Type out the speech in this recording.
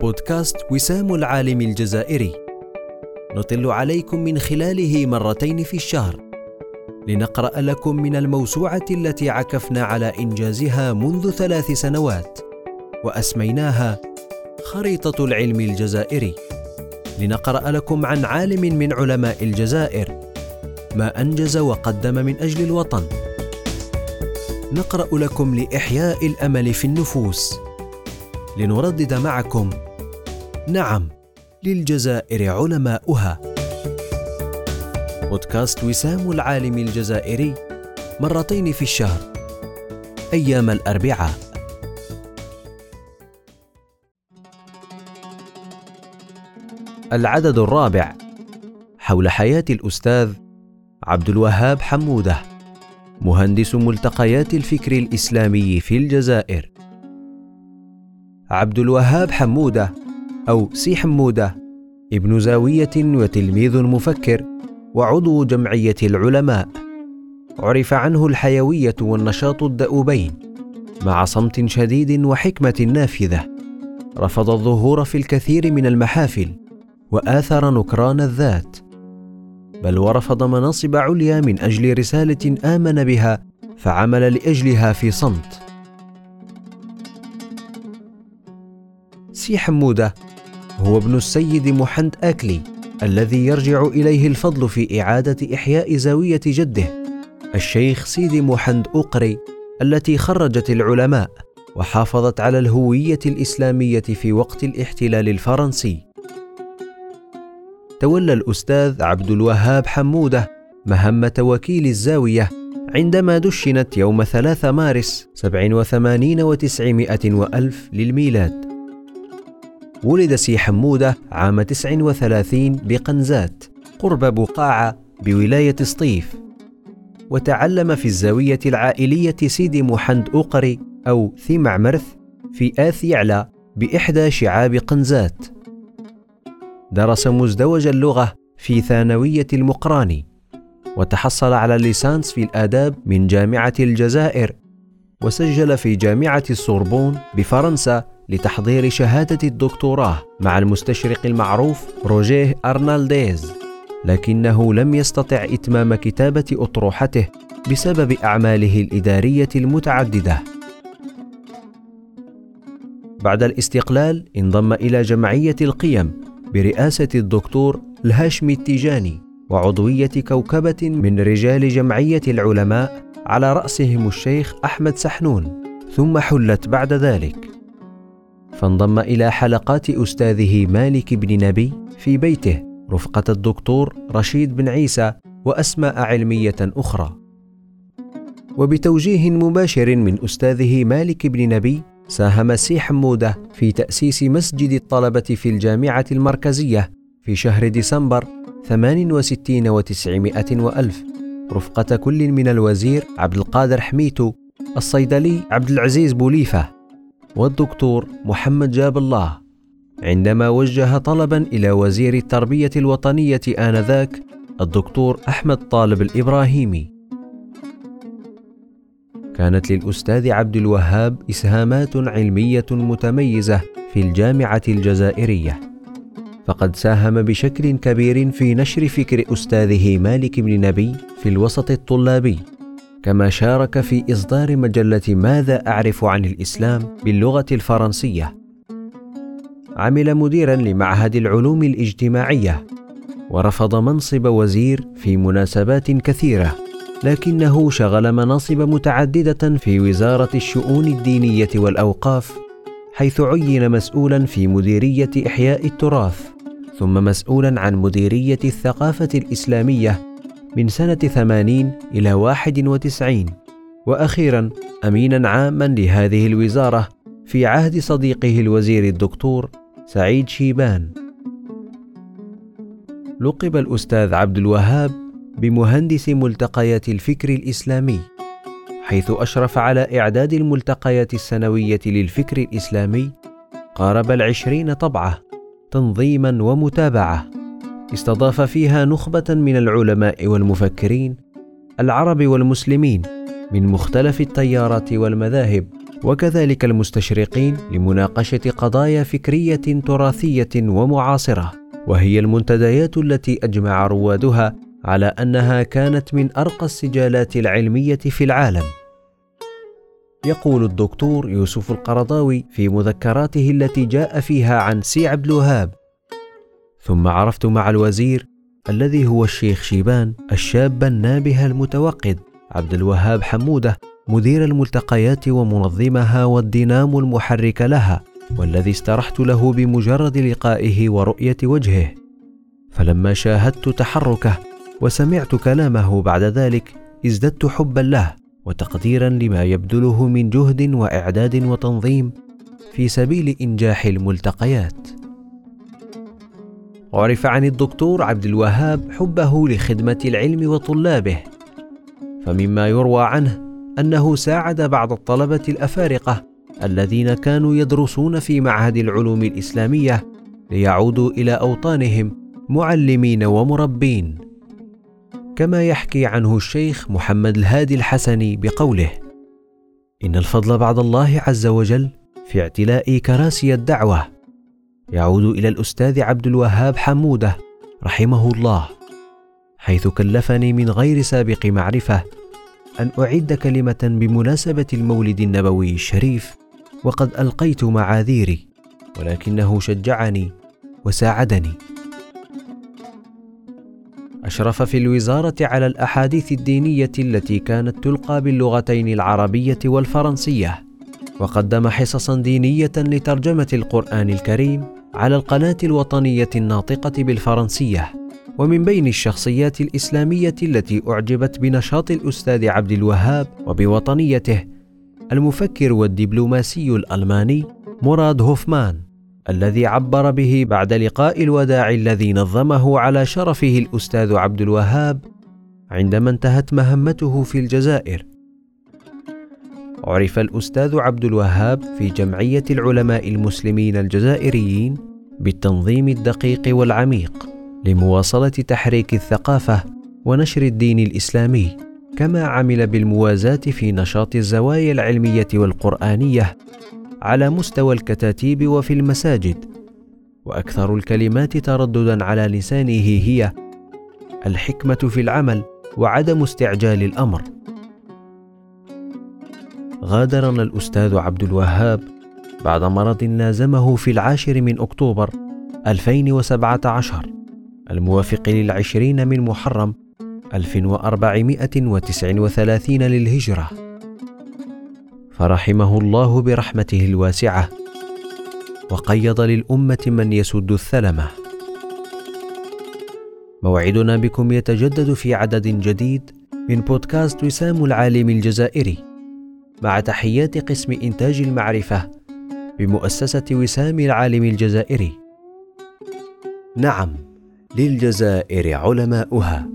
بودكاست وسام العالم الجزائري. نطل عليكم من خلاله مرتين في الشهر. لنقرأ لكم من الموسوعة التي عكفنا على إنجازها منذ ثلاث سنوات وأسميناها خريطة العلم الجزائري. لنقرأ لكم عن عالم من علماء الجزائر ما أنجز وقدم من أجل الوطن. نقرأ لكم لإحياء الأمل في النفوس. لنردد معكم نعم للجزائر علماؤها. بودكاست وسام العالم الجزائري مرتين في الشهر أيام الأربعاء. العدد الرابع حول حياة الأستاذ عبد الوهاب حمودة مهندس ملتقيات الفكر الإسلامي في الجزائر. عبد الوهاب حمودة أو سي حمودة ابن زاوية وتلميذ مفكر وعضو جمعية العلماء. عرف عنه الحيوية والنشاط الدؤوبين مع صمت شديد وحكمة نافذة. رفض الظهور في الكثير من المحافل وآثر نكران الذات. بل ورفض مناصب عليا من أجل رسالة آمن بها فعمل لأجلها في صمت. سي حمودة هو ابن السيد محمد آكلي الذي يرجع إليه الفضل في إعادة إحياء زاوية جده الشيخ سيدي محمد أقري التي خرجت العلماء وحافظت على الهوية الإسلامية في وقت الاحتلال الفرنسي. تولى الأستاذ عبد الوهاب حمودة مهمة وكيل الزاوية عندما دشنت يوم 3 مارس 87 وتسعمائة وألف للميلاد. ولد سي حمودة عام 39 بقنزات قرب بقاعة بولاية سطيف. وتعلم في الزاوية العائلية سيدي محمد أقري أو ثي معمرث في آث يعلى بإحدى شعاب قنزات. درس مزدوج اللغة في ثانوية المقراني. وتحصل على الليسانس في الآداب من جامعة الجزائر. وسجل في جامعة السوربون بفرنسا لتحضير شهادة الدكتوراه مع المستشرق المعروف روجيه أرنالديز لكنه لم يستطع إتمام كتابة أطروحته بسبب أعماله الإدارية المتعددة. بعد الاستقلال انضم إلى جمعية القيم برئاسة الدكتور الهاشمي التيجاني وعضوية كوكبة من رجال جمعية العلماء على رأسهم الشيخ أحمد سحنون ثم حلت بعد ذلك. فانضم إلى حلقات أستاذه مالك بن نبي في بيته رفقة الدكتور رشيد بن عيسى وأسماء علمية أخرى. وبتوجيه مباشر من أستاذه مالك بن نبي ساهم سي حمودة في تأسيس مسجد الطلبة في الجامعة المركزية في شهر ديسمبر 68 وتسعمائة وألف. رفقة كل من الوزير عبد القادر حميتو الصيدلي عبد العزيز بوليفة. والدكتور محمد جاب الله عندما وجه طلبا إلى وزير التربية الوطنية آنذاك الدكتور أحمد طالب الإبراهيمي. كانت للأستاذ عبد الوهاب إسهامات علمية متميزة في الجامعة الجزائرية. فقد ساهم بشكل كبير في نشر فكر أستاذه مالك بن نبي في الوسط الطلابي. كما شارك في إصدار مجلة ماذا أعرف عن الإسلام باللغة الفرنسية. عمل مديرا لمعهد العلوم الاجتماعية ورفض منصب وزير في مناسبات كثيرة لكنه شغل مناصب متعددة في وزارة الشؤون الدينية والأوقاف حيث عين مسؤولا في مديرية إحياء التراث ثم مسؤولا عن مديرية الثقافة الإسلامية من سنة 80 إلى 91 وأخيرا امينا عاما لهذه الوزارة في عهد صديقه الوزير الدكتور سعيد شيبان. لقب الأستاذ عبد الوهاب بمهندس ملتقيات الفكر الإسلامي حيث أشرف على إعداد الملتقيات السنوية للفكر الإسلامي قارب العشرين طبعة تنظيما ومتابعة. استضاف فيها نخبة من العلماء والمفكرين العرب والمسلمين من مختلف التيارات والمذاهب وكذلك المستشرقين لمناقشة قضايا فكرية تراثية ومعاصرة وهي المنتديات التي أجمع روادها على أنها كانت من أرقى السجالات العلمية في العالم. يقول الدكتور يوسف القرضاوي في مذكراته التي جاء فيها عن سي عبد الوهاب ثم عرفت مع الوزير الذي هو الشيخ شيبان الشاب النابه المتوقد عبد الوهاب حمودة مدير الملتقيات ومنظمها والدينام المحرك لها والذي استرحت له بمجرد لقائه ورؤية وجهه. فلما شاهدت تحركه وسمعت كلامه بعد ذلك ازددت حبا له وتقديرا لما يبذله من جهد وإعداد وتنظيم في سبيل إنجاح الملتقيات. عرف عن الدكتور عبد الوهاب حبه لخدمة العلم وطلابه فمما يروى عنه أنه ساعد بعض الطلبة الأفارقة الذين كانوا يدرسون في معهد العلوم الإسلامية ليعودوا إلى أوطانهم معلمين ومربين. كما يحكي عنه الشيخ محمد الهادي الحسني بقوله إن الفضل بعد الله عز وجل في اعتلاء كراسي الدعوة يعود إلى الأستاذ عبد الوهاب حمودة رحمه الله حيث كلفني من غير سابق معرفة أن أعد كلمة بمناسبة المولد النبوي الشريف وقد ألقيت معاذيري ولكنه شجعني وساعدني. أشرف في الوزارة على الأحاديث الدينية التي كانت تلقى باللغتين العربية والفرنسية وقدم حصصا دينية لترجمة القرآن الكريم على القناة الوطنية الناطقة بالفرنسية ومن بين الشخصيات الإسلامية التي أعجبت بنشاط الأستاذ عبد الوهاب وبوطنيته المفكر والدبلوماسي الألماني مراد هوفمان الذي عبر به بعد لقاء الوداع الذي نظمه على شرفه الأستاذ عبد الوهاب عندما انتهت مهمته في الجزائر. عرف الأستاذ عبد الوهاب في جمعية العلماء المسلمين الجزائريين بالتنظيم الدقيق والعميق لمواصلة تحريك الثقافة ونشر الدين الإسلامي كما عمل بالموازاة في نشاط الزوايا العلمية والقرآنية على مستوى الكتاتيب وفي المساجد. وأكثر الكلمات ترددا على لسانه هي الحكمة في العمل وعدم استعجال الأمر. غادرنا الأستاذ عبد الوهاب بعد مرض لازمه في العاشر من أكتوبر 2017 الموافق للعشرين من محرم 1439 للهجرة. فرحمه الله برحمته الواسعة وقيض للأمة من يسد الثلمة موعدنا بكم يتجدد في عدد جديد من بودكاست وسام العالم الجزائري. مع تحيات قسم إنتاج المعرفة بمؤسسة وسام العالم الجزائري. نعم للجزائر علماؤها.